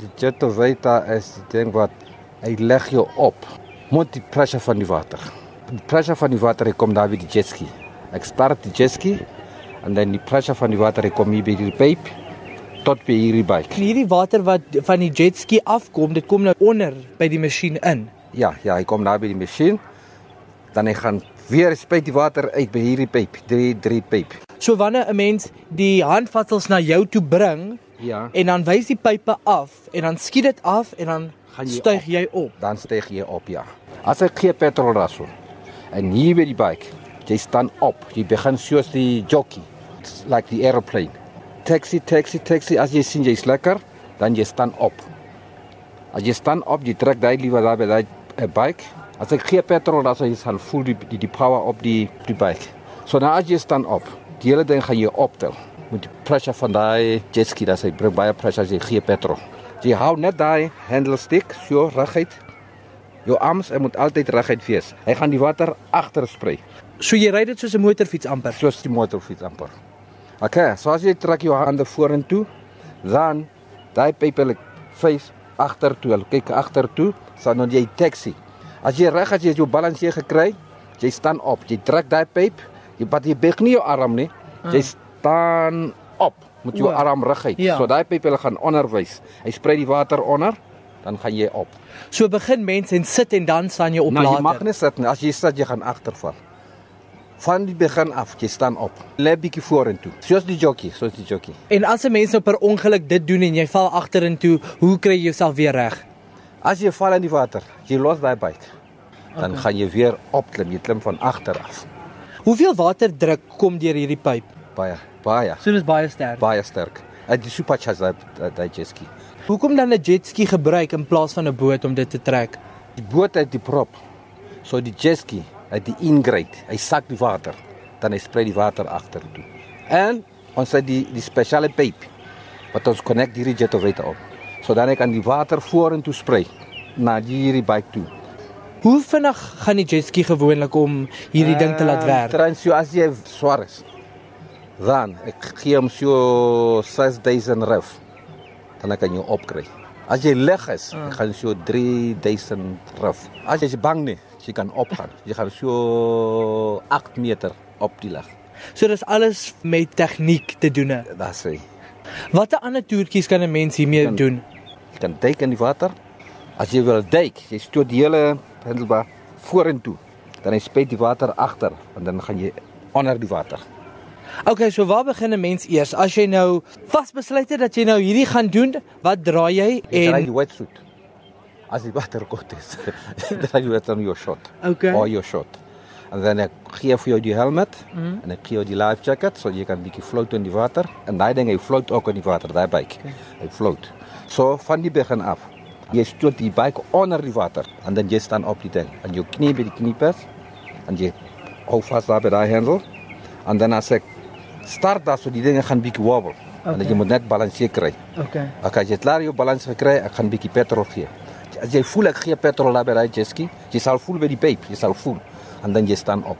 Die Jetovita is die ding wat hy leg jou op. Moet die pressure van die water. Die pressure van die water kom daar by die jetski. Ek start die jetski en dan die pressure van die water kom hier by die pyp tot by hierdie bike. Hierdie water wat van die jetski afkom, dit kom nou onder by die masjien in. Ja, ja, hy kom daar by die masjien. Dan hy gaan weer spuit die water uit by hierdie pyp, 3 3 pyp. So wanneer 'n mens die handvatsels na jou toe bring Ja. en dan wys die pype af en dan skiet dit af en dan Gaan jy styg op. jy op. Dan styg jy op, ja. As ek gee petrol daarso. En hier by die bike, jy staan op. Jy begin soos die jockey, It's like the aeroplane. Taxi, taxi, taxi. As jy sien jy's lekker, dan jy staan op. As jy staan op, jy trek daai liewer daar by daai eh, bike. As ek gee petrol daarso, jy sal voel die, die die power op die die bike. So nou as jy staan op, die hele ding gaan jy optel met die pressure van daai jetski, dat hy bring baie pressure as jy gee petrol. Jy hou net daai handle stick so reguit. Jou arms moet altyd reguit wees. Hy gaan die water agter sprei, So jy ry dit soos 'n motorfiets amper. soos die motorfiets amper. Okay, so as jy trek jou hande vorentoe, dan daai pype face agtertoe, hulle kyk agtertoe, dan dan jy taxi. As jy reg as jy jou balans gekry, jy staan op, jy trek daai pyp, jy pat jy buig nie jou arm nie. Jy staan op met jou arm reguit. ja. So daai pype hulle gaan onderwys. Hy sprei die water onder, dan gaan jy op. So begin mense en sit en dan staan jy op Nou jy later. mag nie sit nie. As jy sit, jy gaan agterval. Van die begin af, jy staan op. Lê bietjie vorentoe. Soos die jockey, soos die jockey. En as 'n mens nou per ongeluk dit doen en jy val agterentoe, hoe kry jy jouself weer reg? As jy val in die water, jy los daai byt. Dan gaan jy weer opklim, jy klim van agter af. Hoeveel waterdruk kom deur hierdie pyp? Baie, baie, So dis baie sterk. baie sterk. Uit die supercharge daai daai jetski. Hoekom dan 'n jetski gebruik in plaas van 'n boot om dit te trek? Die boot het die prop. So die jetski het die ingrate. Hy sak die water, dan hy sprei die water agtertoe. En ons het die die spesiale pyp wat ons connect hierdie jetoveta op. So dan kan die water vorentoe sprei na hierdie bike toe. Hoe vinnig gaan die jetski gewoonlik om hierdie ding te laat werk? Transio as jy swaar is. Dan ek gee hom so 6000 ref. Dan kan jy opkry. As jy lig is, uh. gaan so 3000 ref. As jy bang nie, jy kan opgaan. Jy gaan so 8 meter op die lig. So dis alles met tegniek te doen. Daar sê. Watter ander toertjies kan 'n mens hiermee Kan- doen? Jy kan duik in die water. As jy wil duik, jy stoot die hele handelbaar vorentoe. Dan hy spuit die water agter en dan gaan jy onder die water. Okay, so waar begin 'n mens eers? As jy nou vasbesluit het dat jy nou hierdie gaan doen, wat draai jy Jy draai en die wetsuit. As die water koud is, draai jy dan jou shot. Okay. Or your shot. En dan ek gee vir jou die helmet mm. en ek gee jou die life jacket so jy kan bietjie float in die water. En daai ding hy float ook in die water, daai bike. Okay. Hy float. So van die begin af. Jy stoot die bike onder die water en dan jy staan op die ding. En jou knie by die kniepas en jy hou vas daar by daai handle. En dan as ek start daar so die dinge gaan bietjie wobble. Okay. En Okay. jy moet net balanseer kry. Okay. Ek as jy klaar jou balans gekry, ek gaan bietjie petrol gee. As jy voel ek gee petrol daar by daai jetski, jy sal voel by die pyp, jy sal voel en dan jy staan op.